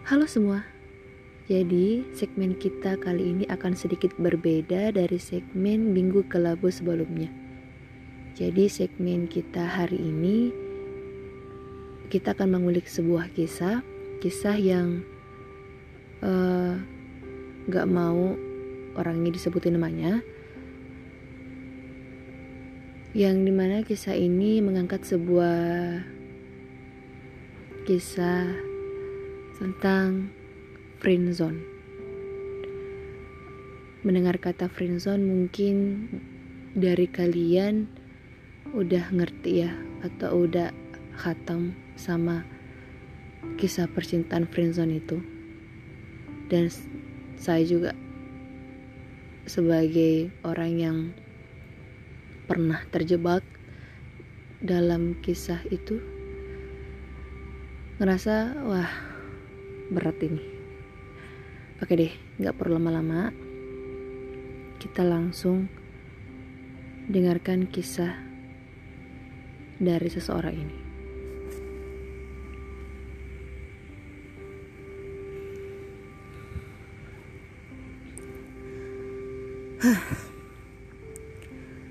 Halo semua. Jadi, segmen kita kali ini akan sedikit berbeda dari segmen minggu kelabu sebelumnya. Jadi, segmen kita hari ini kita akan mengulik sebuah kisah, kisah yang uh, gak mau orangnya disebutin namanya, yang di mana kisah ini mengangkat sebuah kisah tentang friendzone. Mendengar kata friendzone mungkin dari kalian udah ngerti ya atau udah khatam sama kisah percintaan friendzone itu. Dan saya juga sebagai orang yang pernah terjebak dalam kisah itu ngerasa wah berat ini oke deh nggak perlu lama-lama kita langsung dengarkan kisah dari seseorang ini.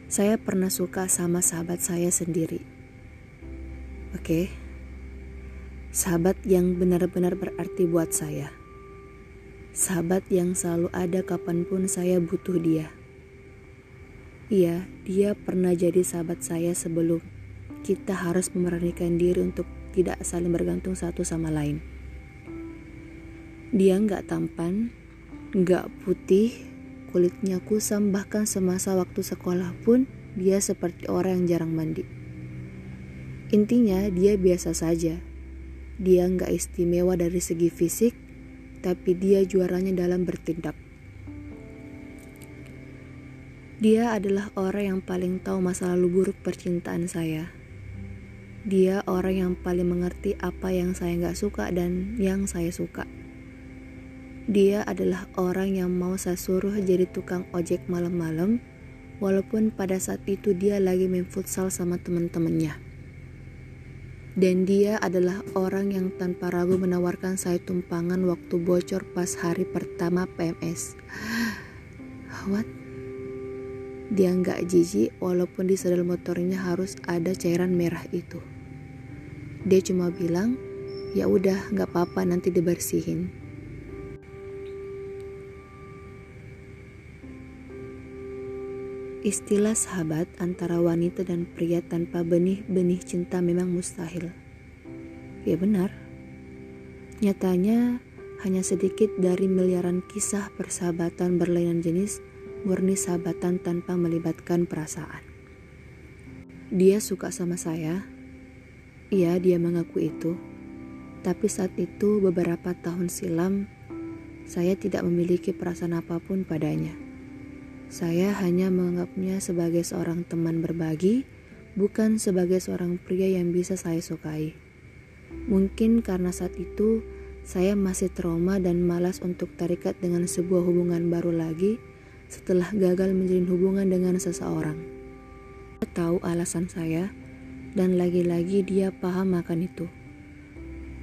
Saya pernah suka sama sahabat saya sendiri. Oke, okay? Sahabat yang benar-benar berarti buat saya. Sahabat yang selalu ada kapan pun saya butuh dia. Iya, dia pernah jadi sahabat saya sebelum kita harus memberanikan diri untuk tidak saling bergantung satu sama lain. Dia nggak tampan, nggak putih, Kulitnya kusam bahkan semasa waktu sekolah pun dia seperti orang yang jarang mandi. Intinya dia biasa saja. Dia nggak istimewa dari segi fisik, tapi dia juaranya dalam bertindak. Dia adalah orang yang paling tahu masa lalu buruk percintaan saya. Dia orang yang paling mengerti apa yang saya nggak suka dan yang saya suka. Dia adalah orang yang mau saya suruh jadi tukang ojek malam-malam, walaupun pada saat itu dia lagi main futsal sama teman-temannya. Dan dia adalah orang yang tanpa ragu menawarkan saya tumpangan waktu bocor pas hari pertama PMS. What? Dia nggak jijik walaupun di sedal motornya harus ada cairan merah itu. Dia cuma bilang, ya udah nggak apa-apa nanti dibersihin. Istilah sahabat antara wanita dan pria tanpa benih-benih cinta memang mustahil. Ya benar. Nyatanya hanya sedikit dari miliaran kisah persahabatan berlainan jenis murni sahabatan tanpa melibatkan perasaan. Dia suka sama saya. Iya, dia mengaku itu. Tapi saat itu beberapa tahun silam, saya tidak memiliki perasaan apa pun padanya. Saya hanya menganggapnya sebagai seorang teman berbagi, bukan sebagai seorang pria yang bisa saya sukai. Mungkin karena saat itu saya masih trauma dan malas untuk terikat dengan sebuah hubungan baru lagi setelah gagal menjalin hubungan dengan seseorang. Saya tahu alasan saya, dan lagi-lagi dia paham akan itu.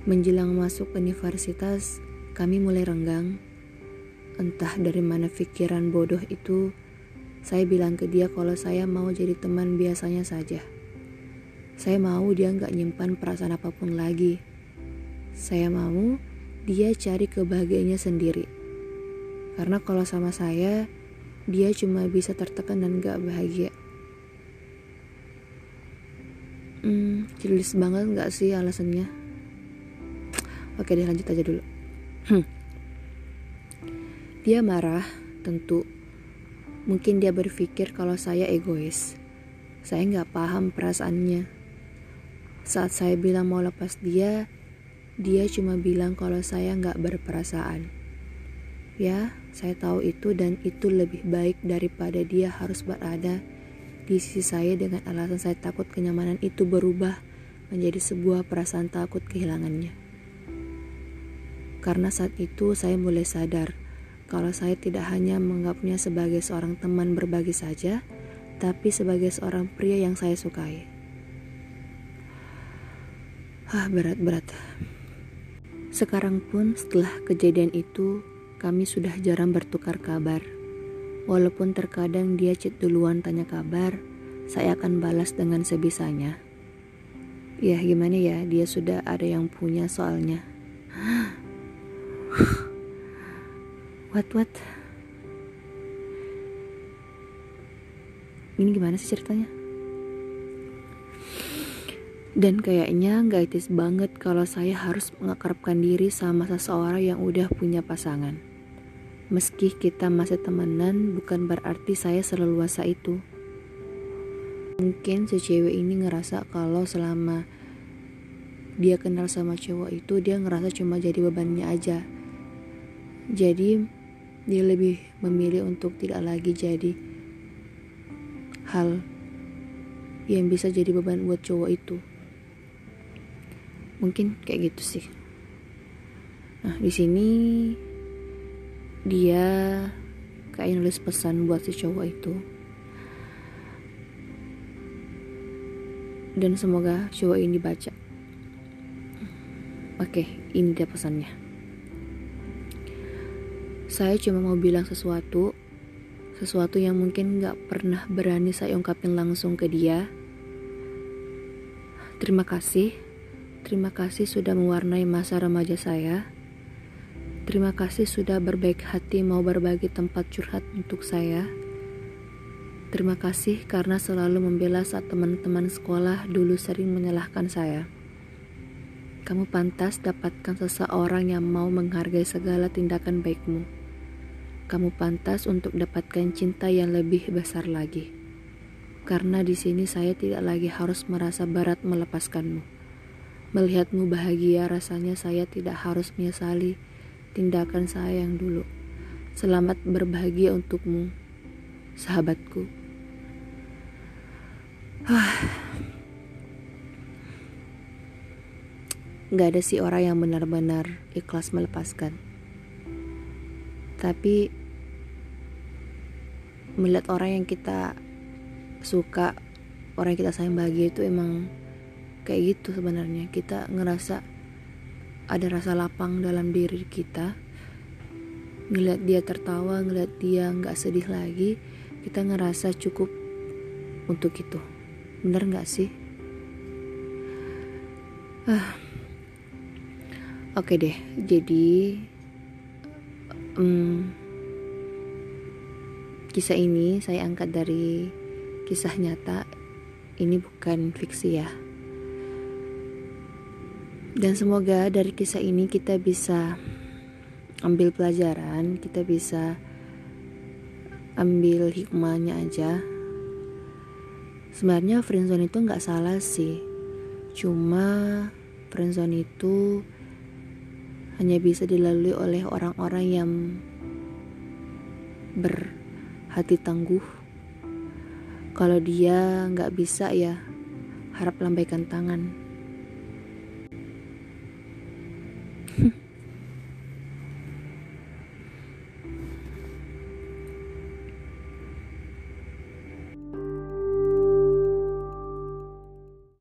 Menjelang masuk universitas, kami mulai renggang Entah dari mana pikiran bodoh itu, saya bilang ke dia kalau saya mau jadi teman biasanya saja. Saya mau dia nggak nyimpan perasaan apa pun lagi. Saya mau dia cari kebahagiaannya sendiri. Karena kalau sama saya, dia cuma bisa tertekan dan gak bahagia. Hmm, jelas banget gak sih alasannya? Oke deh lanjut aja dulu. Hmm. Dia marah, tentu. Mungkin dia berpikir kalau saya egois. Saya nggak paham perasaannya. Saat saya bilang mau lepas dia, dia cuma bilang kalau saya nggak berperasaan. Ya, saya tahu itu dan itu lebih baik daripada dia harus berada di sisi saya dengan alasan saya takut kenyamanan itu berubah menjadi sebuah perasaan takut kehilangannya. Karena saat itu saya mulai sadar kalau saya tidak hanya menganggapnya sebagai seorang teman berbagi saja, tapi sebagai seorang pria yang saya sukai. Ah, berat-berat. Sekarang pun setelah kejadian itu, kami sudah jarang bertukar kabar. Walaupun terkadang dia chat duluan tanya kabar, saya akan balas dengan sebisanya. Ya gimana ya, dia sudah ada yang punya soalnya. What what? Ini gimana sih ceritanya? Dan kayaknya gak etis banget kalau saya harus mengakrabkan diri sama seseorang yang udah punya pasangan. Meski kita masih temenan, bukan berarti saya seleluasa itu. Mungkin si cewek ini ngerasa kalau selama dia kenal sama cowok itu dia ngerasa cuma jadi bebannya aja. Jadi dia lebih memilih untuk tidak lagi jadi hal yang bisa jadi beban buat cowok itu. Mungkin kayak gitu sih. Nah di sini dia kayak nulis pesan buat si cowok itu. Dan semoga cowok ini baca. Oke ini dia pesannya saya cuma mau bilang sesuatu sesuatu yang mungkin gak pernah berani saya ungkapin langsung ke dia terima kasih Terima kasih sudah mewarnai masa remaja saya. Terima kasih sudah berbaik hati mau berbagi tempat curhat untuk saya. Terima kasih karena selalu membela saat teman-teman sekolah dulu sering menyalahkan saya. Kamu pantas dapatkan seseorang yang mau menghargai segala tindakan baikmu. Kamu pantas untuk dapatkan cinta yang lebih besar lagi. Karena di sini saya tidak lagi harus merasa berat melepaskanmu. Melihatmu bahagia rasanya saya tidak harus menyesali tindakan saya yang dulu. Selamat berbahagia untukmu, sahabatku. Gak ada sih orang yang benar-benar ikhlas melepaskan. Tapi melihat orang yang kita suka, orang yang kita sayang bahagia itu emang kayak gitu sebenarnya. Kita ngerasa ada rasa lapang dalam diri kita. Ngeliat dia tertawa ngeliat dia nggak sedih lagi kita ngerasa cukup untuk itu. Bener nggak sih? Ah. Oke okay deh jadi um, kisah ini saya angkat dari kisah nyata. Ini bukan fiksi ya. Dan semoga dari kisah ini kita bisa ambil pelajaran, kita bisa ambil hikmahnya aja. Sebenarnya friendzone itu nggak salah sih, cuma friendzone itu hanya bisa dilalui oleh orang-orang yang berhati tangguh. Kalau dia nggak bisa ya harap lambaikan tangan.